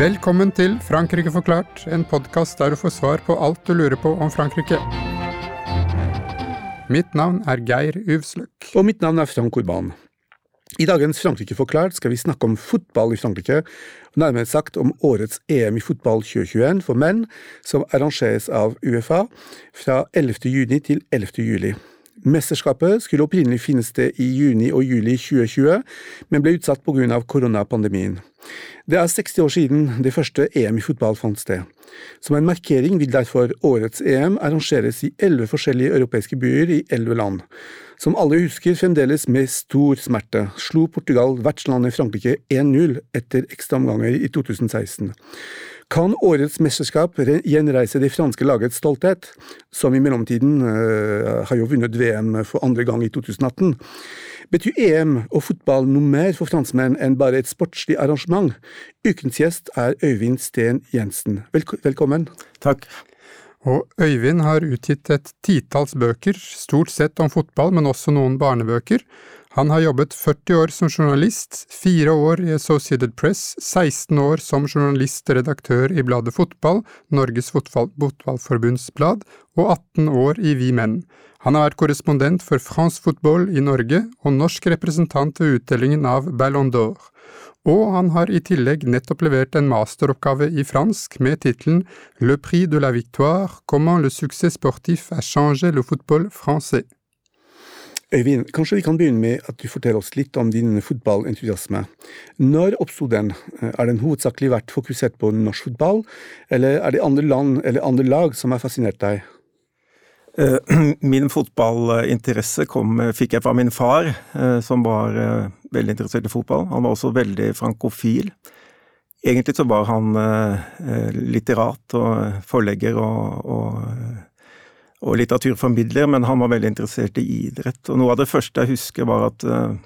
Velkommen til Frankrike forklart, en podkast der du får svar på alt du lurer på om Frankrike. Mitt navn er Geir Uvsløk. Og mitt navn er Frank Urban. I dagens Frankrike forklart skal vi snakke om fotball i Frankrike, nærmere sagt om årets EM i fotball 2021 for menn, som arrangeres av UFA fra 11. juni til 11. juli. Mesterskapet skulle opprinnelig finne sted i juni og juli 2020, men ble utsatt av koronapandemien. Det er 60 år siden det første EM i fotball fant sted. Som en markering vil derfor årets EM arrangeres i elleve forskjellige europeiske byer i elleve land. Som alle husker fremdeles med stor smerte, slo Portugal vertslandet Frankrike 1-0 etter ekstraomganger i 2016. Kan årets mesterskap gjenreise det franske lagets stolthet, som i mellomtiden øh, har jo vunnet VM for andre gang i 2018? Betyr EM og fotball noe mer for franskmenn enn bare et sportslig arrangement? Ukens gjest er Øyvind Steen Jensen. Velk velkommen. Takk. Og Øyvind har utgitt et titalls bøker, stort sett om fotball, men også noen barnebøker. Han har jobbet 40 år som journalist, fire år i Associated Press, 16 år som journalist-redaktør i bladet Fotball, Norges Fotballforbunds blad, og 18 år i Vi Menn. Han har vært korrespondent for France Football i Norge og norsk representant ved utdelingen av Ballon d'Or. Og han har i tillegg nettopp levert en masteroppgave i fransk med tittelen Le prix de la victoire, comment le succès sportif a changé le football français. Øyvind, kanskje vi kan begynne med at du forteller oss litt om din fotballentusiasme. Når oppsto den? Er den hovedsakelig vært fokusert på norsk fotball, eller er det andre land eller andre lag som har fascinert deg? Eh, min fotballinteresse kom, fikk jeg fra min far, eh, som var eh, veldig interessert i fotball. Han var også veldig frankofil. Egentlig så var han litterat og forlegger og, og og litteraturformidler, men han var veldig interessert i idrett. Og noe av det første jeg husker var at uh,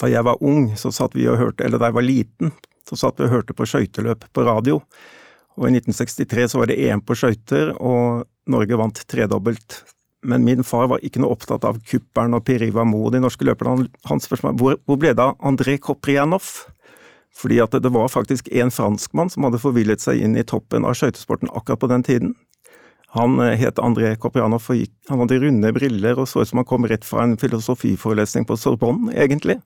da jeg var ung, så satt vi og hørte, eller da jeg var liten, så satt vi og hørte på skøyteløp på radio. Og i 1963 så var det EM på skøyter, og Norge vant tredobbelt. Men min far var ikke noe opptatt av Kuppern og Piriva Mo, de norske løperne. Hans spørsmål hvor, hvor ble det av André Koprianov? Fordi at det var faktisk en franskmann som hadde forvillet seg inn i toppen av skøytesporten akkurat på den tiden. Han eh, het André Koprianov og han hadde runde briller og så ut som han kom rett fra en filosofiforelesning på Sorbonne, egentlig.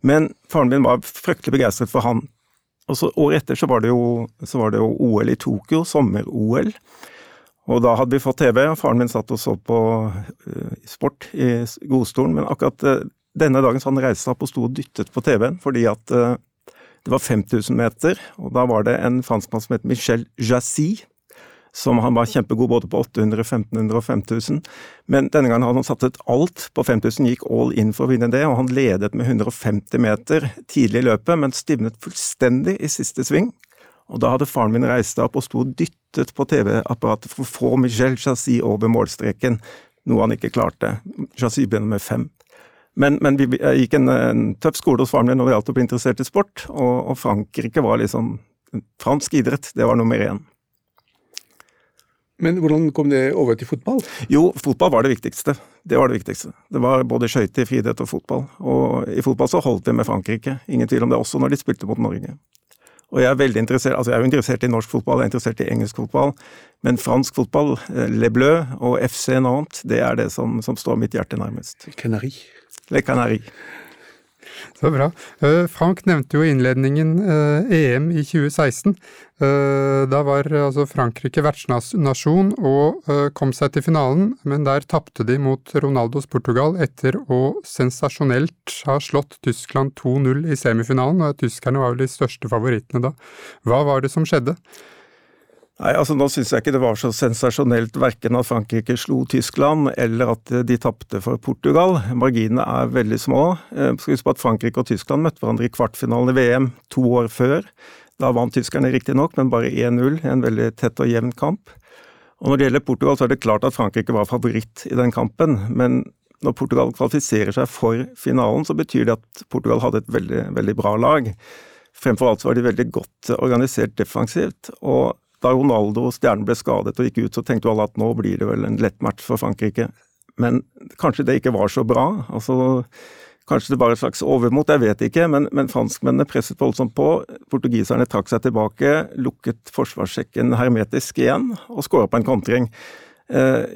Men faren min var fryktelig begeistret for han. Og så Året etter så var, jo, så var det jo OL i Tokyo, sommer-OL. Og da hadde vi fått TV, og faren min satt og så på uh, sport i godstolen. Men akkurat uh, denne dagen så han reiste seg opp og sto og dyttet på TV-en fordi at det var 5000 meter, og da var det en franskmann som het Michel Jassy, som han var kjempegod både på 800, 1500 og 5000. Men denne gangen hadde han satset alt på 5000, gikk all in for å vinne det, og han ledet med 150 meter tidlig i løpet, men stivnet fullstendig i siste sving. Og da hadde faren min reist seg opp og sto og dyttet på TV-apparatet for å få Michel Chassis over målstreken, noe han ikke klarte. Chassis ble med fem. Men, men vi gikk en, en, tøff skole hos faren min når det gjaldt å bli interessert i sport, og, og Frankrike var liksom Fransk idrett, det var nummer én. Men hvordan kom det over til fotball? Jo, fotball var det viktigste. Det var det viktigste. Det var både skøyter, friidrett og fotball. Og i fotball så holdt det med Frankrike, ingen tvil om det, også når de spilte mot Norge. Og jeg er veldig interessert, altså jeg er jo interessert i norsk fotball, jeg er interessert i engelsk fotball, men fransk fotball, eh, Le Bleu og FC Nantes, det er det som, som står mitt hjerte nærmest. Canari. Le Canari. Så bra. Eh, Frank nevnte jo innledningen EM eh, e i 2016. Eh, da var altså Frankrike vertsnasjon og kom seg til finalen, men der tapte de mot Ronaldos Portugal etter å sensasjonelt ha slått Tyskland 2-0 i semifinalen, og tyskerne var vel de største favorittene da. Hva var det som skjedde? Nei, altså Nå syns jeg ikke det var så sensasjonelt verken at Frankrike slo Tyskland eller at de tapte for Portugal. Marginene er veldig små. Eh, skal huske på at Frankrike og Tyskland møtte hverandre i kvartfinalen i VM to år før. Da vant tyskerne riktignok, men bare 1-0 i en veldig tett og jevn kamp. Og Når det gjelder Portugal, så er det klart at Frankrike var favoritt i den kampen. Men når Portugal kvalifiserer seg for finalen, så betyr det at Portugal hadde et veldig, veldig bra lag. Fremfor alt så var de veldig godt organisert defensivt. og Da Ronaldo og stjernen ble skadet og gikk ut, så tenkte jo alle at nå blir det vel en lett match for Frankrike. Men kanskje det ikke var så bra. altså Kanskje det var et slags overmot, jeg vet ikke, men, men franskmennene presset voldsomt på. Portugiserne trakk seg tilbake, lukket forsvarssekken hermetisk igjen og skåra på en kontring. Eh,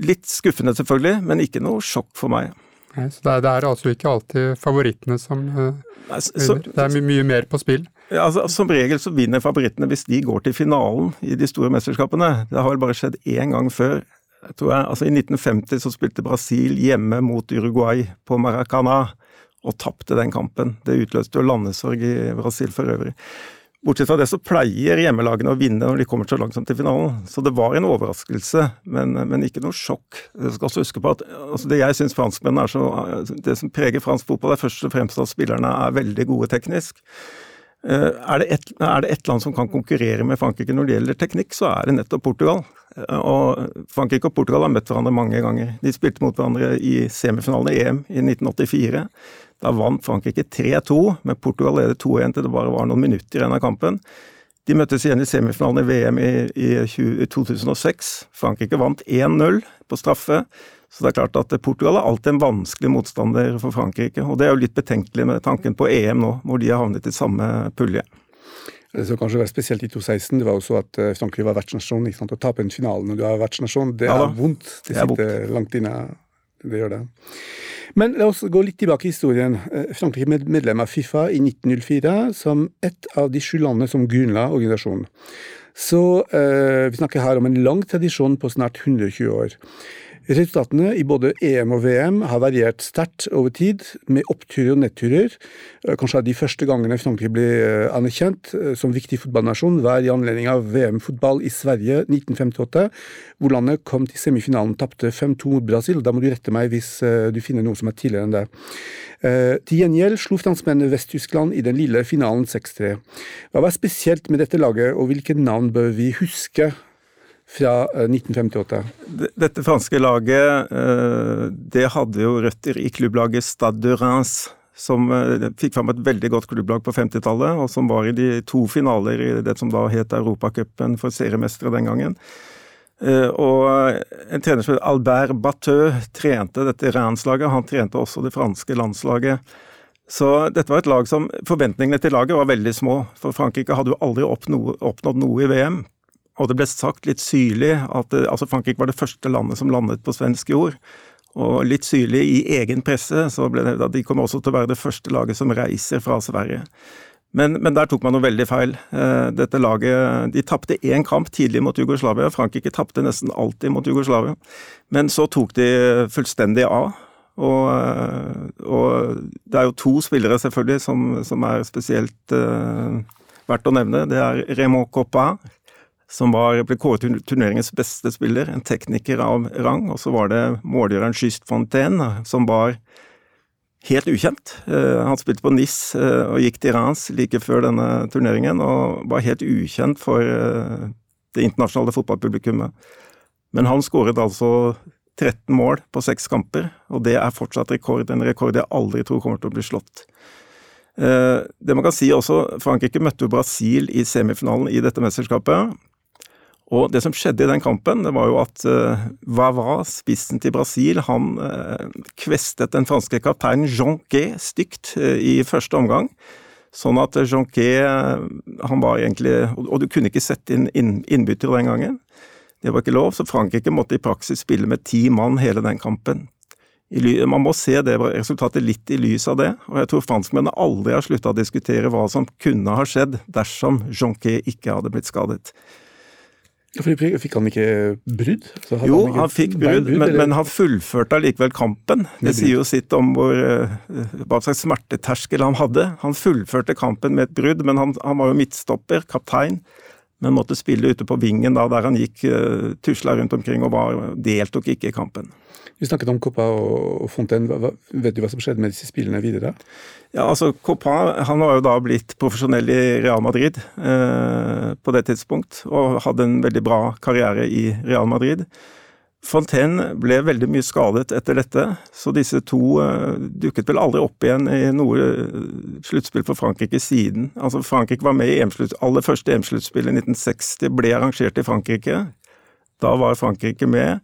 litt skuffende selvfølgelig, men ikke noe sjokk for meg. Nei, så det er, det er, altså ikke alltid favorittene som uh, Nei, så, Det er my mye mer på spill? Ja, altså, som regel så vinner favorittene hvis de går til finalen i de store mesterskapene. Det har vel bare skjedd én gang før tror jeg, altså I 1950 så spilte Brasil hjemme mot Uruguay på Maracana, og tapte den kampen. Det utløste jo landesorg i Brasil for øvrig. Bortsett fra det så pleier hjemmelagene å vinne når de kommer så langt som til finalen. Så det var en overraskelse, men, men ikke noe sjokk. Du skal også huske på at altså Det jeg syns franskmennene er så Det som preger fransk fotball, er først og fremst at spillerne er veldig gode teknisk. Eh, er det, et, er det et land som kan konkurrere med Frankrike når det gjelder teknikk, så er det nettopp Portugal. Og Frankrike og Portugal har møtt hverandre mange ganger. De spilte mot hverandre i semifinalen i EM i 1984. Da vant Frankrike 3-2, men Portugal ledet 2-1 til det bare var noen minutter igjen av kampen. De møttes igjen i semifinalen i VM i, i 2006. Frankrike vant 1-0 på straffe. Så det er klart at Portugal er alltid en vanskelig motstander for Frankrike. Og det er jo litt betenkelig med tanken på EM nå, hvor de har havnet i samme pulje. Det som kanskje var spesielt i 2016, det var også at eh, Frankrike var vertsnasjon. ikke sant? Å tape en finale når du er vertsnasjon, det er vondt. Det, det sitter langt inne. Det gjør det. Men la oss gå litt tilbake i historien. Eh, Frankrike ble medlem av Fifa i 1904 som et av de sju landene som grunnla organisasjonen. Så eh, vi snakker her om en lang tradisjon på snart 120 år. Resultatene i både EM og VM har variert sterkt over tid, med oppturer og nedturer. Eh, kanskje av de første gangene Frankrike ble eh, anerkjent eh, som viktig fotballnasjon, var i anledning av VM-fotball i Sverige 1958, hvor landet kom til semifinalen og tapte 5-2 mot Brasil. Da må du rette meg hvis du finner noe som er tidligere enn det. Til gjengjeld slo franskmennene Vest-Tyskland i den lille finalen 6-3. Hva var spesielt med dette laget, og hvilke navn bør vi huske fra 1958. Eh, dette franske laget eh, det hadde jo røtter i klubblaget Stade de Reims, som eh, fikk fram et veldig godt klubblag på 50-tallet, og som var i de to finaler i det som da het Europacupen for seriemestere den gangen. Og en trener som Albert Bateux trente dette Reims-laget. Han trente også det franske landslaget. Så dette var et lag som Forventningene til laget var veldig små, for Frankrike hadde jo aldri oppnådd noe i VM. Og det ble sagt litt syrlig at altså Frankrike var det første landet som landet på svensk jord. Og litt syrlig i egen presse så ble det at de kommer også til å være det første laget som reiser fra Sverige. Men, men der tok man noe veldig feil. Eh, dette laget De tapte én kamp tidlig mot Jugoslavia. Frankrike tapte nesten alltid mot Jugoslavia. Men så tok de fullstendig av. Og, eh, og det er jo to spillere selvfølgelig som, som er spesielt uh, verdt å nevne. Det er Raymond Coppa, som var, ble kåret til turneringens beste spiller, en tekniker av rang. Og så var det målgjøreren Schyst Fontaine, som var helt ukjent. Eh, han spilte på NIS eh, og gikk til Reims like før denne turneringen, og var helt ukjent for eh, det internasjonale fotballpublikummet. Men han skåret altså 13 mål på seks kamper, og det er fortsatt rekord. En rekord jeg aldri tror kommer til å bli slått. Det man kan si også, Frankrike møtte jo Brasil i semifinalen i dette mesterskapet. Og det som skjedde i den kampen, det var jo at uh, Vava, spissen til Brasil, han uh, kvestet den franske kapteinen Jonquet stygt uh, i første omgang. Sånn at Jonquet han var egentlig Og du kunne ikke sette inn, inn innbyttere den gangen. Det var ikke lov, så Frankrike måtte i praksis spille med ti mann hele den kampen. Man må se det resultatet litt i lys av det, og jeg tror franskmennene aldri har slutta å diskutere hva som kunne ha skjedd dersom Jonquet ikke hadde blitt skadet. Fordi Fikk han ikke brudd? jo, han, han fikk brudd, men, men, han fullførte allikevel kampen. Det sier jo sitt om hvor, eh, hva slags smerteterskel han hadde. Han fullførte kampen med et brudd, men han, han var jo midtstopper, kaptein. Men måtte spille ute på vingen da, der han gikk uh, tusla rundt omkring og var, deltok ikke i kampen. Vi snakket om Coppa og Fontaine. Vet du hva som skjedde med disse spillene videre? Ja, altså Coppa han var jo da blitt profesjonell i Real Madrid eh, på det tidspunkt, og hadde en veldig bra karriere i Real Madrid. Fontaine ble veldig mye skadet etter dette, så disse to uh, dukket vel aldri opp igjen i noe uh, sluttspill for Frankrike siden. Altså Frankrike var med i aller første EM-sluttspill i 1960, ble arrangert i Frankrike. Da var Frankrike med,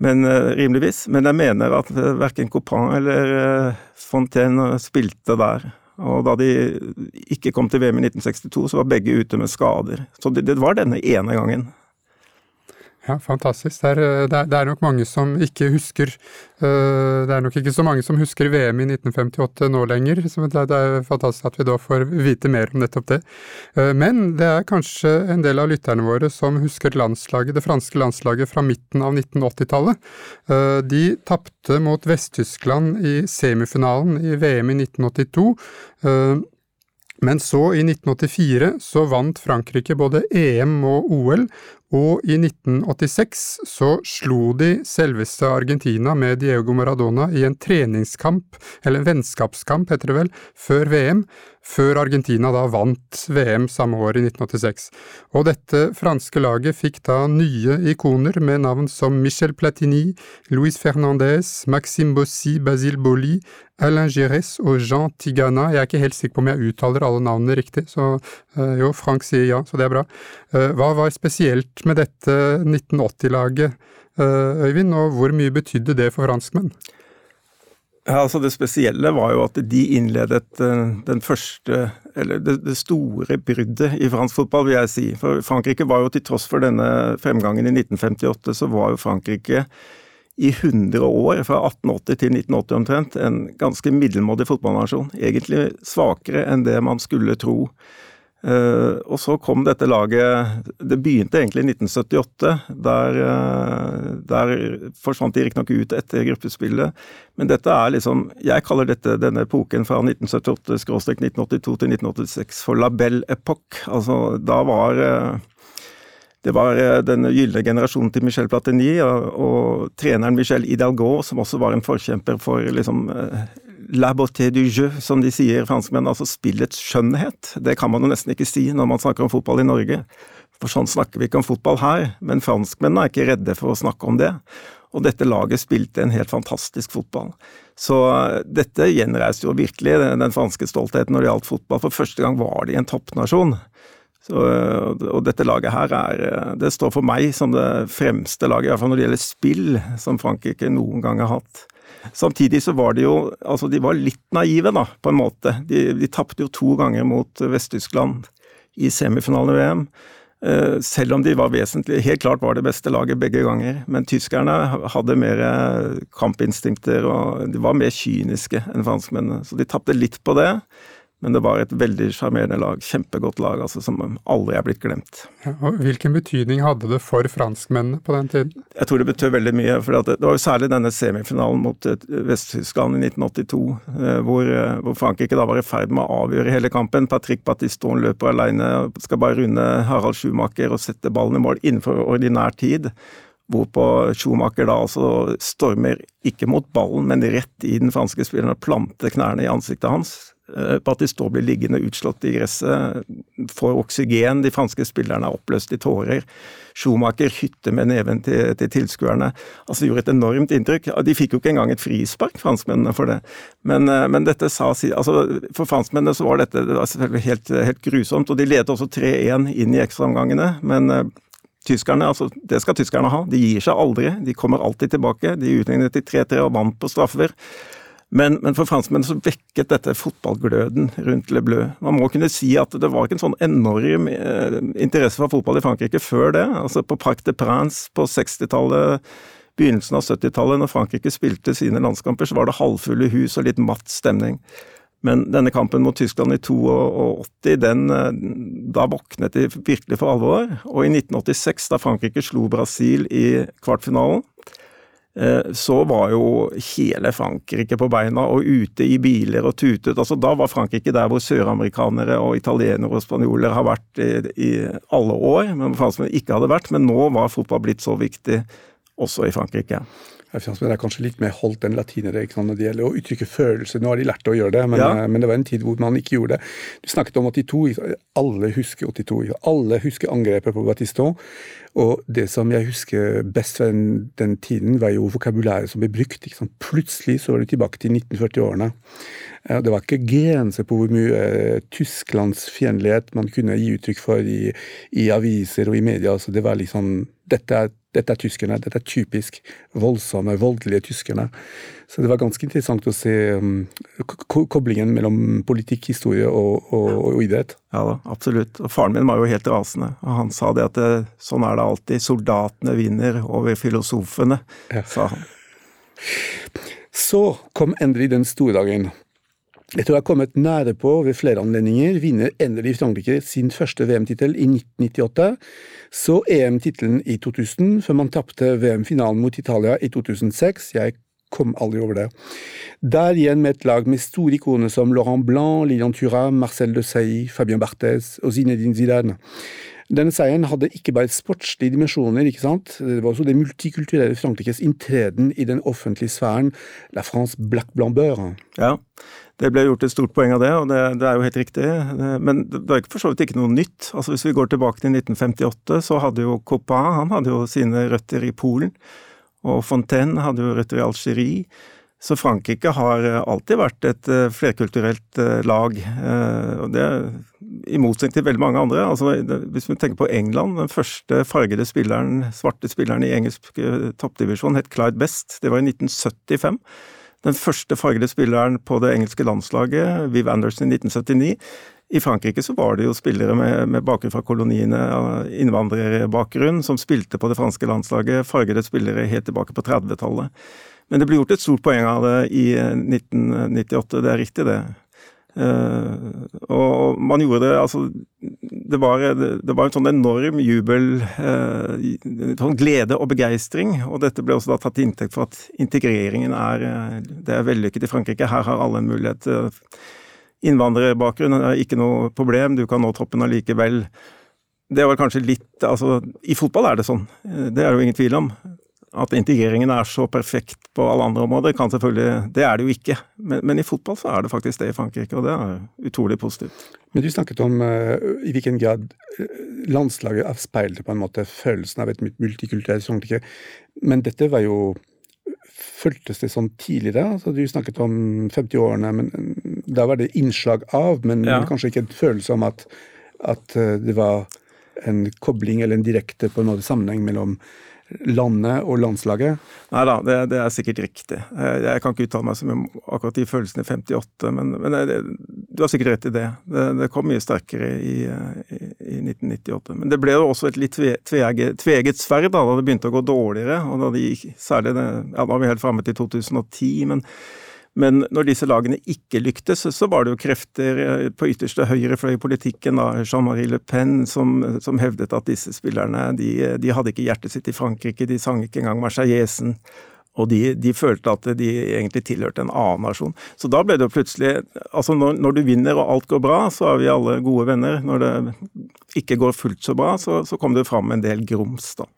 men uh, rimeligvis. Men jeg mener at verken Copin eller Fontaine spilte der. Og da de ikke kom til VM i 1962, så var begge ute med skader. Så det, det var denne ene gangen. Ja, fantastisk. Eh, det, er, det er, nok mange som ikke husker uh, Det er nok ikke så mange som husker VM i 1958 nå lenger. Så det, er fantastisk at vi da får vite mer om nettopp det. Uh, men det er kanskje en del av lytterne våre som husker landslaget, det franske landslaget fra midten av 1980-tallet. Uh, de tapte mot Vest-Tyskland i semifinalen i VM i 1982. Men så, i 1984, så vant Frankrike både EM og OL, og i 1986 så slo de selveste Argentina med Diego Maradona i en treningskamp, eller en vennskapskamp heter det vel, før VM, før Argentina da vant VM samme år i 1986. Og dette franske laget fikk da nye ikoner med navn som Michel Platini, Luis Fernandez, Maxime Bossi, Basile Boli, Alain Gires og Jean Tigana. Jeg er ikke helt sikker på om jeg uttaler alle navnene riktig, så uh, jo, Frank sier ja, så det er bra. Uh, hva var spesielt med dette 1980-laget, uh, Øyvind, og hvor mye betydde det for franskmenn? Ja, altså Det spesielle var jo at de innledet den første, eller det, store bruddet i fransk fotball, vil jeg si. For Frankrike var jo til tross for denne fremgangen i 1958, så var jo Frankrike i 100 år, fra 1880 til 1980 omtrent, en ganske middelmådig fotballnasjon. Egentlig svakere enn det man skulle tro. Uh, og så kom dette laget Det begynte egentlig i 1978. Der, uh, der forsvant de riktignok ut etter gruppespillet. Men dette er liksom Jeg kaller dette denne epoken fra 1978-1982 til 1986 for la belle époque. Altså, da var uh, det var den gylne generasjonen til Michel Platini og, og, treneren Michel Hidalgo, som også var en forkjemper for liksom la beauté du jeu, som de sier franskmenn, altså spillets skjønnhet. Det kan man jo nesten ikke si når man snakker om fotball i Norge. For sånn snakker vi ikke om fotball her, men franskmennene er ikke redde for å snakke om det. Og dette laget spilte en helt fantastisk fotball. Så eh, dette gjenreiste jo virkelig den franske stoltheten når det gjaldt fotball. For første gang var de en toppnasjon. Så, og dette laget her er Det står for meg som det fremste laget, i hvert fall når det gjelder spill, som Frankrike noen gang har hatt. Samtidig så var de jo Altså, de var litt naive, da, på en måte. De, de tapte jo to ganger mot Vest-Tyskland i semifinalen i VM. Eh, selv om de var vesentlig Helt klart var det beste laget begge ganger. Men tyskerne hadde mer kampinstinkter, og de var mer kyniske enn franskmennene. Så de tapte litt på det. Men det var et veldig sjarmerende lag. Kjempegodt lag, altså, som aldri er blitt glemt. Ja, Hvilken betydning hadde det for franskmennene på den tiden? Jeg tror det betød veldig mye. for Det, det var jo særlig denne semifinalen mot eh, Vest-Tyskland i 1982, eh, hvor, eh, hvor, Frankrike da var i ferd med å avgjøre hele kampen. Patrick Batiston løper alene, skal bare runde Harald Schumacher og sette ballen i mål innenfor ordinær tid. Hvorpå Schumacher da altså stormer ikke mot ballen, men rett i den franske spilleren og planter knærne i ansiktet hans på at de står blir liggende utslått i gresset, får oksygen, de franske spillerne er oppløst i tårer. Schumacher hytter med neven til, til tilskuerne. Altså gjorde et enormt inntrykk. De fikk jo ikke engang et frispark, franskmennene, for det. Men, eh, men dette sa altså For franskmennene så var dette det selvfølgelig helt, helt grusomt, og de ledet også 3-1 inn i ekstraomgangene. Men uh, tyskerne, altså det skal tyskerne ha. De gir seg aldri. De kommer alltid tilbake. De utlignet til 3-3 og vant på straffer. Men, men for franskmennene så vekket dette fotballgløden rundt Le Bleu. Man må kunne si at det var ikke en sånn enorm eh, interesse for fotball i Frankrike før det. Altså På Parc de Prince på 60-tallet, begynnelsen av 70-tallet, når Frankrike spilte sine landskamper, så var det halvfulle hus og litt matt stemning. Men denne kampen mot Tyskland i 82, den, eh, da våknet de virkelig for alvor. Og i 1986, da Frankrike slo Brasil i kvartfinalen, så var jo hele Frankrike på beina og ute i biler og tutet. Altså, da var Frankrike der hvor søramerikanere og italienere og spanjoler har vært i, alle år, men ikke hadde vært. Men nå var fotball blitt så viktig også i Frankrike. Franskmenn er kanskje litt mer holdt enn latinere når det gjelder å uttrykke følelser. Nå har de lært å gjøre det, men, ja. Eh, men, det var en tid hvor man ikke gjorde det. Du snakket om 82. Alle husker 82. Alle husker angrepet på Batiston. Og det som jeg husker best fra den, den tiden, var jo vokabulæret som ble brukt. Plutselig så var det tilbake til 1940-årene. Det var ikke grenser på hvor mye eh, tysklandsfiendtlighet man kunne gi uttrykk for i, i aviser og i media. Så det var liksom dette er, dette er tyskerne. Dette er typisk voldsomme, voldelige tyskerne. Så det var ganske interessant å se um, koblingen mellom politikk, historie og, og, og, idrett. Ja da, absolutt. Og faren min var jo helt rasende. og Han sa det at det, sånn er det alltid. Soldatene vinner over filosofene, ja. sa han. Så kom endelig den store dagen. Etter å ha kommet nære på ved flere anledninger, vinner endelig Frankrike sin første VM-tittel i 1998, så EM-tittelen i 2000, før man tapte VM-finalen mot Italia i 2006. Jeg kom aldri over det. Der igjen med et lag med store ikoner som Laurent Blanc, Lilian Thuram, Marcel Desailly, Fabien Barthez og Zinedine Zidane. Denne seieren hadde ikke bare sportslige dimensjoner, ikke sant? det var også det multikulturelle Frankrikes inntreden i den offentlige sfæren, la France black blanc Ja, det ble gjort et stort poeng av det, og det, det er jo helt riktig. Men det var for så vidt ikke noe nytt. Altså Hvis vi går tilbake til 1958, så hadde jo Copin han hadde jo sine røtter i Polen. Og Fontaine hadde jo røtter i Algerie. Så Frankrike har eh, alltid vært et eh, flerkulturelt eh, lag. og det I motsetning til veldig mange andre. altså Hvis vi tenker på England, den første fargede spilleren, svarte spilleren i engelsk toppdivisjon het Clyde Best. Det var i 1975. Den første fargede spilleren på det engelske landslaget, Viv Anderson i 1979. I Frankrike så var det jo spillere med, med bakgrunn fra koloniene, innvandrerbakgrunn, som spilte på det franske landslaget, fargede spillere helt tilbake på 30-tallet. Men det ble gjort et stort poeng av det i 1998, det er riktig det. Uh, og man gjorde det altså Det var, det var en sånn enorm jubel, uh, sånn glede og begeistring. Og dette ble også da tatt til inntekt for at integreringen er, det er vellykket i Frankrike. Her har alle en mulighet. Innvandrerbakgrunn er ikke noe problem, du kan nå toppen allikevel. Det var kanskje litt Altså, i fotball er det sånn. Det er det jo ingen tvil om. At integreringen er så perfekt på alle andre områder, kan selvfølgelig Det er det jo ikke. Men, men, i fotball så er det faktisk det i Frankrike, og det er utrolig positivt. Men du snakket om uh, i hvilken grad uh, landslaget avspeilte på en måte følelsen av et multikulturelt Frankrike. Men dette var jo Føltes det sånn tidligere? Altså, du snakket om 50-årene, men da var det innslag av, men, ja. kanskje ikke en følelse om at, at uh, det var en kobling eller en direkte på en måte sammenheng mellom landet og landslaget? Nei da, det, det, er sikkert riktig. Jeg kan ikke uttale meg så mye om akkurat de følelsene i 58, men, men det, du har sikkert rett i det. det. det. kom mye sterkere i, i, i, 1998. Men det ble jo også et litt tveget, tveget sverd da, da det begynte å gå dårligere. og da de Særlig det, ja, da var vi helt framme til 2010. men men når disse lagene ikke lyktes, så var det jo krefter eh, på ytterste høyre fløy i politikken, Jean-Marie Le Pen, som, som, hevdet at disse spillerne de, de, hadde ikke hjertet sitt i Frankrike, de sang ikke engang Marseillesen. Og de, de, følte at de egentlig tilhørte en annen nasjon. Så da ble det jo plutselig Altså når, når, du vinner og alt går bra, så er vi alle gode venner. Når det ikke går fullt så bra, så, så kom det fram en del grums, da.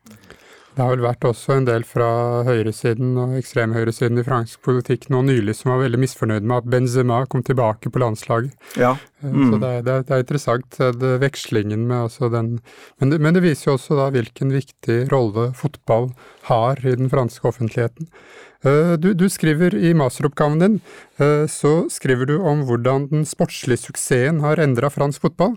Det har vel vært også en del fra høyresiden og ekstremhøyresiden i fransk politikk nå nylig som var veldig misfornøyd med at Benzema kom tilbake på landslaget. Ja. Eh, mm. Så det, det, det, er interessant, eh, det, vekslingen med altså den men det, men det, viser jo også da hvilken viktig rolle fotball har i den franske offentligheten. Eh, du, du skriver i masteroppgaven din så skriver du om hvordan den sportslige suksessen har endra fransk fotball.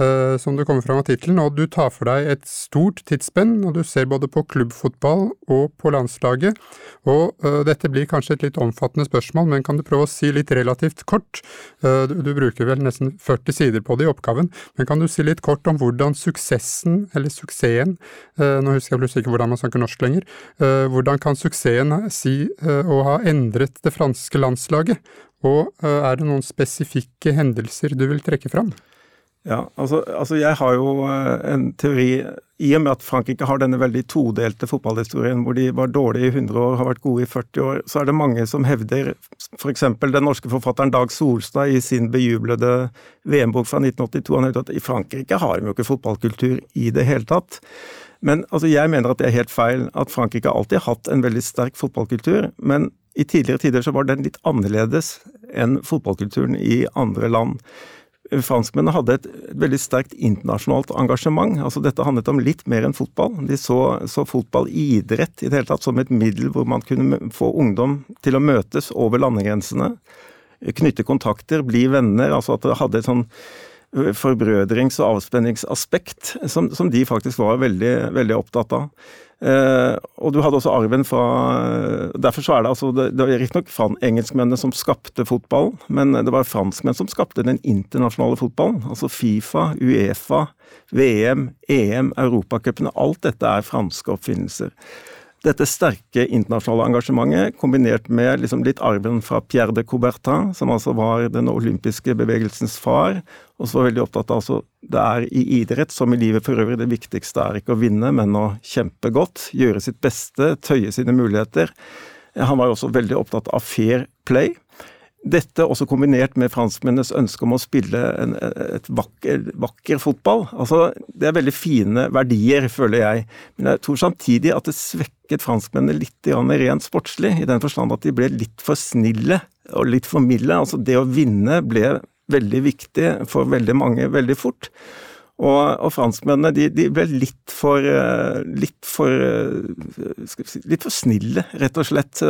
Eh, som det kommer fram av tittelen, og du tar for deg et stort tidsspenn, og du ser både på klubbfotball og på landslaget. Og uh, dette blir kanskje et litt omfattende spørsmål, men kan du prøve å si litt relativt kort? Du, bruker vel nesten 40 sider på det i oppgaven, men kan du si litt kort om hvordan suksessen, eller suksessen, nå husker jeg plutselig ikke hvordan man snakker norsk lenger, hvordan kan suksessen si å ha endret det franske landslaget? Og er det noen spesifikke hendelser du vil trekke fram? Ja, altså, altså, jeg har jo eh, en teori I og med at Frankrike har denne veldig todelte fotballhistorien, hvor de var dårlige i 100 år, har vært gode i 40 år, så er det mange som hevder, f.eks. den norske forfatteren Dag Solstad i sin bejublede VM-bok fra 1982, han hevder at i Frankrike har de jo ikke fotballkultur i det hele tatt. Men altså, jeg mener at det er helt feil. At Frankrike alltid har hatt en veldig sterk fotballkultur, men i tidligere tider så var den litt annerledes enn fotballkulturen i andre land. franskmennene hadde et, veldig sterkt internasjonalt engasjement. Altså Dette handlet om litt mer enn fotball. De så, så fotball idrett i det hele tatt som et middel hvor man kunne få ungdom til å møtes over landegrensene. Knytte kontakter, bli venner. altså At det hadde et sånn forbrødrings- og avspenningsaspekt som, som, de faktisk var veldig, veldig opptatt av. Eh, og du hadde også arven fra Derfor så er det altså Det, det var riktignok engelskmennene som skapte fotballen, men det var franskmenn som skapte den internasjonale fotballen. Altså Fifa, Uefa, VM, EM, Europacupene. Alt dette er franske oppfinnelser. Dette sterke internasjonale engasjementet, kombinert med liksom litt arven fra Pierre de Coubertin, som altså var den olympiske bevegelsens far, og som var veldig opptatt av altså, det er i idrett som i livet for øvrig det viktigste er ikke å vinne, men å kjempe godt, gjøre sitt beste, tøye sine muligheter. Han var også veldig opptatt av fair play. Dette også kombinert med franskmennenes ønske om å spille en et vakker, vakker, fotball. Altså, det er veldig fine verdier, føler jeg. Men jeg tror samtidig at det svekket franskmennene litt rent sportslig, i den forstand at de ble litt for snille og litt for milde. Altså, det å vinne ble veldig viktig for veldig mange veldig fort. Og, og franskmennene de, de, ble litt for eh, litt for eh, si, litt for snille, rett og slett.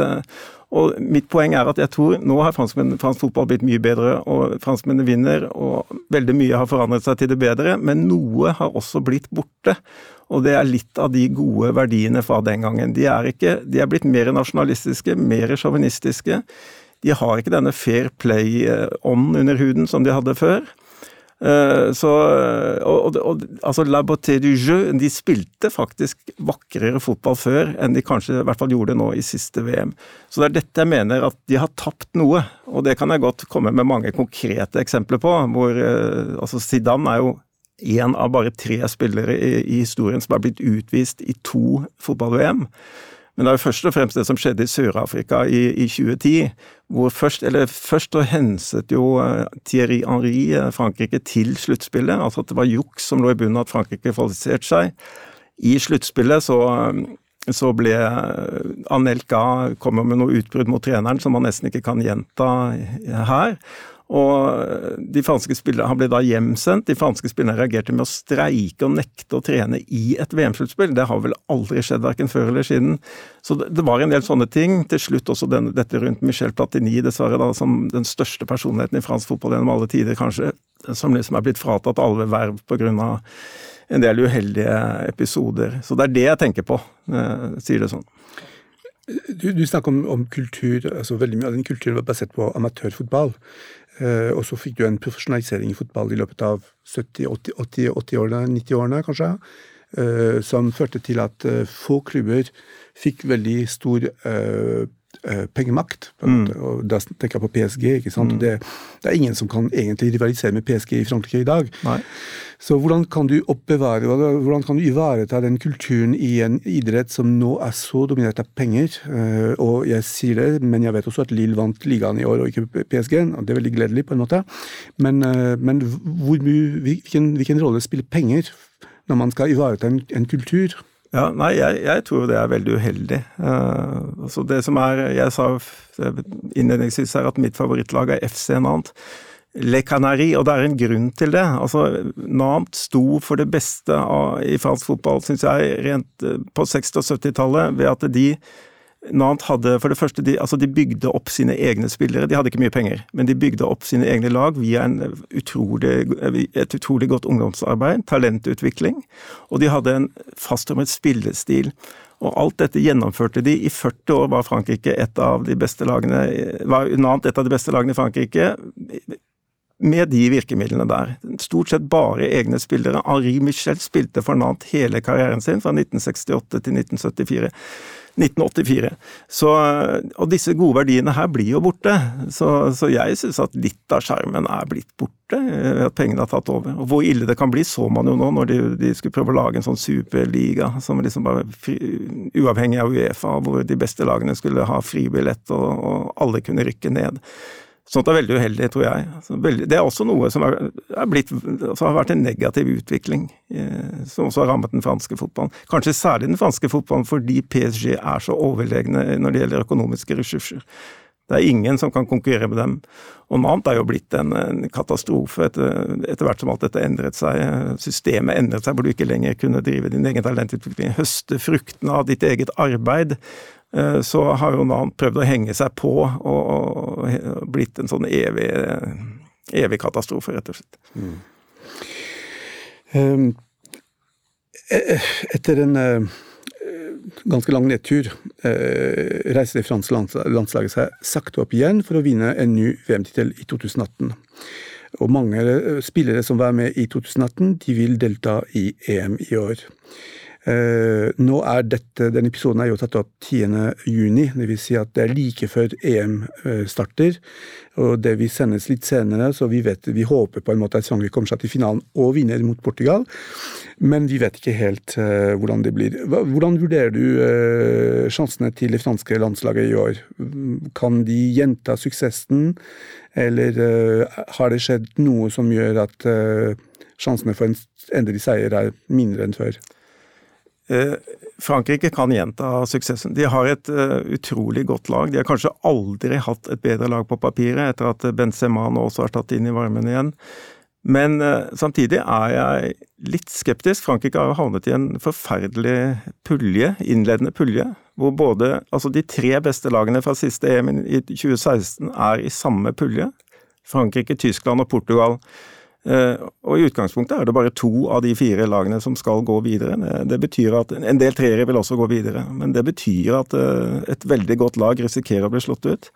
Og mitt poeng er at jeg tror nå har fransk fotball blitt mye bedre, og franskmennene vinner, og veldig mye har forandret seg til det bedre, men noe har også blitt borte. Og det er litt av de gode verdiene fra den gangen. De er, ikke, de er blitt mer nasjonalistiske, mer sjåvinistiske. De har ikke denne fair play-ånden under huden som de hadde før. Eh, så, og, og, altså La Beauté du Jeu de spilte faktisk vakrere fotball før enn de kanskje i hvert fall gjorde nå i siste VM. Så det er dette jeg mener at de har tapt noe, og det kan jeg godt komme med mange konkrete eksempler på. hvor eh, altså Zidane er jo én av bare tre spillere i, i historien som er blitt utvist i to fotball-VM. Men det er jo først og fremst det som skjedde i Sør-Afrika i, i, 2010. hvor Først eller først henset jo eh, Thierry Henry eh, Frankrike til sluttspillet. Altså at det var juks som lå i bunnen at Frankrike kvalifiserte seg. I sluttspillet så, eh, så ble Anelka kommer med noe utbrudd mot treneren som man nesten ikke kan gjenta her. Og de franske spillere, Han ble da hjemsendt. De franske spillerne reagerte med å streike og nekte å trene i et VM-sluttspill. Det har vel aldri skjedd, verken før eller siden. Så det, det, var en del sånne ting. Til slutt også den, dette rundt Michel Platini, dessverre, da, som den største personligheten i fransk fotball gjennom alle tider, kanskje. Som liksom er blitt fratatt alle verv pga. en del uheldige episoder. Så det er det jeg tenker på, eh, sier det sånn. Du, du snakker om, om, kultur. altså Veldig mye av den kulturen var basert på amatørfotball. Eh, og så fikk du en profesjonalisering i fotball i løpet av 70-80-årene, 90-årene kanskje, eh, som førte til at eh, få klubber fikk veldig stor pengemakt. Mm. Og da tenker jeg på PSG. ikke sant? Mm. Det, det, er ingen som kan egentlig rivalisere med PSG i Frankrike i dag. Nei. Så hvordan kan du oppbevare, hvordan kan du ivareta den kulturen i en idrett som nå er så dominert av penger? Eh, og jeg sier det, men jeg vet også at Lill vant ligaen i år og ikke PSG. og Det er veldig gledelig, på en måte. Men, eh, men hvor, hvilken, hvilken, rolle spiller penger når man skal ivareta en, en kultur? Ja, nei, jeg, jeg, tror det er veldig uheldig. Uh, altså det som er, Jeg sa innledningsvis her at mitt favorittlag er FC Nant. Le Canary, og det er en grunn til det. Altså, Nant sto for det beste av, i fransk fotball, syns jeg, rent eh, på 60- og 70-tallet, ved at de Nantes hadde for det første de, altså de bygde opp sine egne spillere. De hadde ikke mye penger, men de bygde opp sine egne lag via utrolig, et utrolig godt ungdomsarbeid, talentutvikling, og de hadde en fasttømret spillestil. Og alt dette gjennomførte de. I 40 år var Frankrike et av de beste lagene, var Nantes et av de beste lagene i Frankrike med de virkemidlene der. Stort sett bare egne spillere. Henri Michel spilte for Nantes hele karrieren sin, fra 1968 til 1974. 1984. Så, og disse gode verdiene her blir jo borte. Så, så jeg syns at litt av skjermen er blitt borte, at pengene har tatt over. Og hvor ille det kan bli, så man jo nå når de, de skulle prøve å lage en sånn superliga som liksom bare fri, uavhengig av Uefa, hvor de beste lagene skulle ha fribillett og, og alle kunne rykke ned. Sånt er veldig uheldig, tror jeg. Det er også noe som er, blitt, altså har vært en negativ utvikling, eh, som også har rammet den franske fotballen. Kanskje særlig den franske fotballen fordi PSG er så overlegne når det gjelder økonomiske ressurser. Det er ingen som kan konkurrere med dem. Og annet er jo blitt en, en katastrofe etter, etter, hvert som alt dette endret seg. Systemet endret seg hvor du ikke lenger kunne drive din egen talentutvikling, høste fruktene av ditt eget arbeid. Eh, så har jo noe prøvd å henge seg på og, blitt en sånn evig, evig katastrofe, rett og slett. Mm. Um, etter en uh ganske lang nedtur eh, reiser det franske landslaget seg sakte opp igjen for å vinne en ny VM-tittel i 2018. Og mange eh, spillere som var med i 2018, de vil delta i EM i år. Uh, nå er dette, denne episoden er jo tatt opp 10. juni, dvs. Si at det er like før EM uh, starter. og Det vil sendes litt senere, så vi, vet, vi håper på en måte at Sverige kommer seg til finalen og vinner mot Portugal. Men vi vet ikke helt uh, hvordan det blir. Hvordan vurderer du sjansene til det franske landslaget i år? Kan de gjenta suksessen, eller har det skjedd noe som gjør at sjansene for en endelig seier er mindre enn før? Eh, Frankrike kan gjenta suksessen. De har et uh, utrolig godt lag. De har kanskje aldri hatt et bedre lag på papiret, etter at Benzema nå også har tatt inn i varmen igjen. Men uh, samtidig er jeg litt skeptisk. Frankrike har havnet i en forferdelig pulje, innledende pulje, hvor både altså de tre beste lagene fra siste EM i 2016 er i samme pulje. Frankrike, Tyskland og Portugal. Eh, og I utgangspunktet er det bare to av de fire lagene som skal gå videre. Det betyr at En del treere vil også gå videre, men det betyr at eh, et veldig godt lag risikerer å bli slått ut.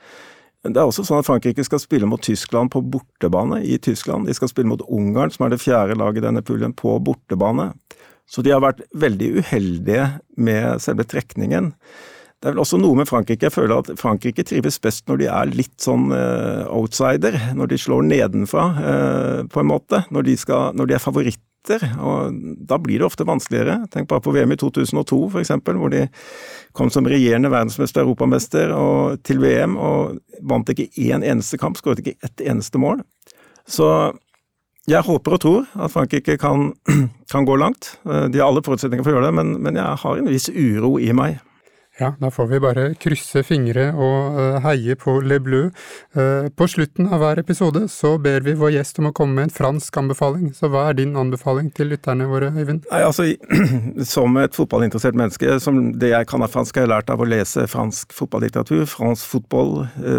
Det er også sånn at Frankrike skal spille mot Tyskland på bortebane i Tyskland. De skal spille mot Ungarn, som er det fjerde laget i denne puljen, på bortebane. Så de har vært veldig uheldige med selve trekningen. Det er vel også noe med Frankrike. Jeg føler at Frankrike trives best når de er litt sånn uh, outsider. Når de slår nedenfra, uh, på en måte. Når de, skal, når de, er favoritter. og Da blir det ofte vanskeligere. Tenk bare på VM i 2002 f.eks., hvor de kom som regjerende verdensmester, europamester, og, til VM og vant ikke én eneste kamp, skåret ikke ett eneste mål. Så jeg håper og tror at Frankrike kan, kan gå langt. Eh, de har alle forutsetninger for å gjøre det, men, men jeg har en viss uro i meg. Ja, da får vi bare krysse fingre og uh, heie på Le Bleu. Uh, på slutten av hver episode så ber vi vår gjest om å komme med en fransk anbefaling. Så hva er din anbefaling til lytterne våre, Øyvind? Nei, altså, Som et fotballinteressert menneske, som det jeg kan av fransk, har jeg lært av å lese fransk fotballitteratur, fransk fotball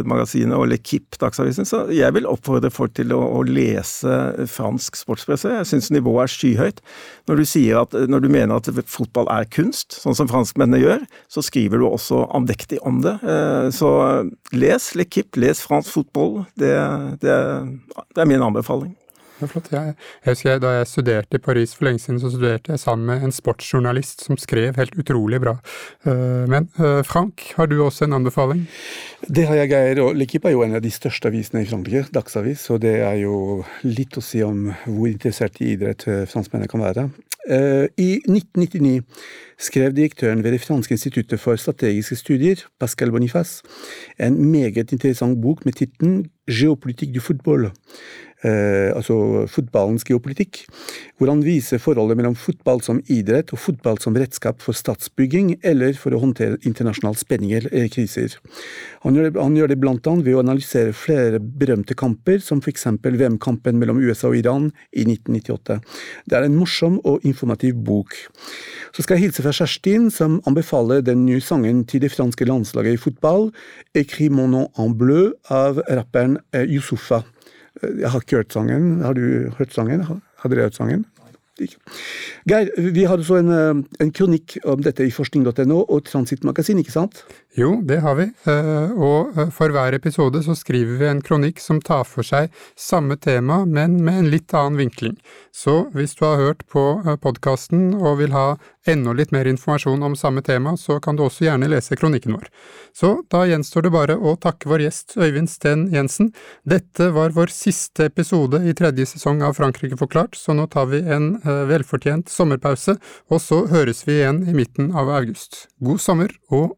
magasinet og L'Equipe, Dagsavisen, så jeg vil oppfordre folk til å, å lese fransk sportspresse. Jeg syns nivået er skyhøyt. Når du, sier at, når du mener at fotball er kunst, sånn som franskmennene gjør, så skriver skriver du også andektig om det. Eh, så les L'Equipe, les fransk fotball. Det, det, det er min anbefaling. Det er flott. Jeg, jeg husker Da jeg studerte i Paris for lenge siden, så studerte jeg sammen med en sportsjournalist som skrev helt utrolig bra. Eh, men eh, Frank, har du også en anbefaling? Det har jeg, Geir. og L'Equipe er jo en av de største avisene i Frankrike, Dagsavis. Og det er jo litt å si om hvor interessert i idrett franskmennene kan være. I 1999 skrev direktøren ved det franske instituttet for strategiske studier, Pascal Boniface, en meget interessant bok med tittelen Geopolitikk du football eh, altså fotballens geopolitikk, hvor han viser forholdet mellom fotball som idrett og fotball som redskap for statsbygging eller for å håndtere internasjonale spenninger eller kriser. Han gjør, det, det blant annet ved å analysere flere berømte kamper, som f.eks. VM-kampen mellom USA og Iran i 1998. Det er en morsom og informativ bok. Så skal jeg hilse fra Kjerstin, som anbefaler den nye sangen til det franske landslaget i fotball, 'Écris mon nom en bleu' av rapperen eh, Youssoufa. Jeg har ikke hørt sangen. Har du hørt sangen? Har dere hørt sangen? Geir, vi har så en, eh, en kronikk om dette i forskning.no og Transittmagasin, ikke sant? Jo, det har vi, eh, og eh, for hver episode så skriver vi en kronikk som tar for seg samme tema, men med en litt annen vinkling. Så hvis du har hørt på podkasten og vil ha enda litt mer informasjon om samme tema, så kan du også gjerne lese kronikken vår. Så da gjenstår det bare å takke vår gjest Øyvind Sten Jensen. Dette var vår siste episode i tredje sesong av Frankrike forklart, så nå tar vi en velfortjent sommerpause, og så høres vi igjen i midten av august. God sommer og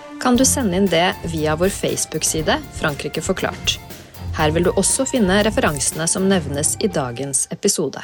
kan du sende inn det via vår Facebook-side Frankrike forklart. Her vil du også finne referansene som nevnes i dagens episode.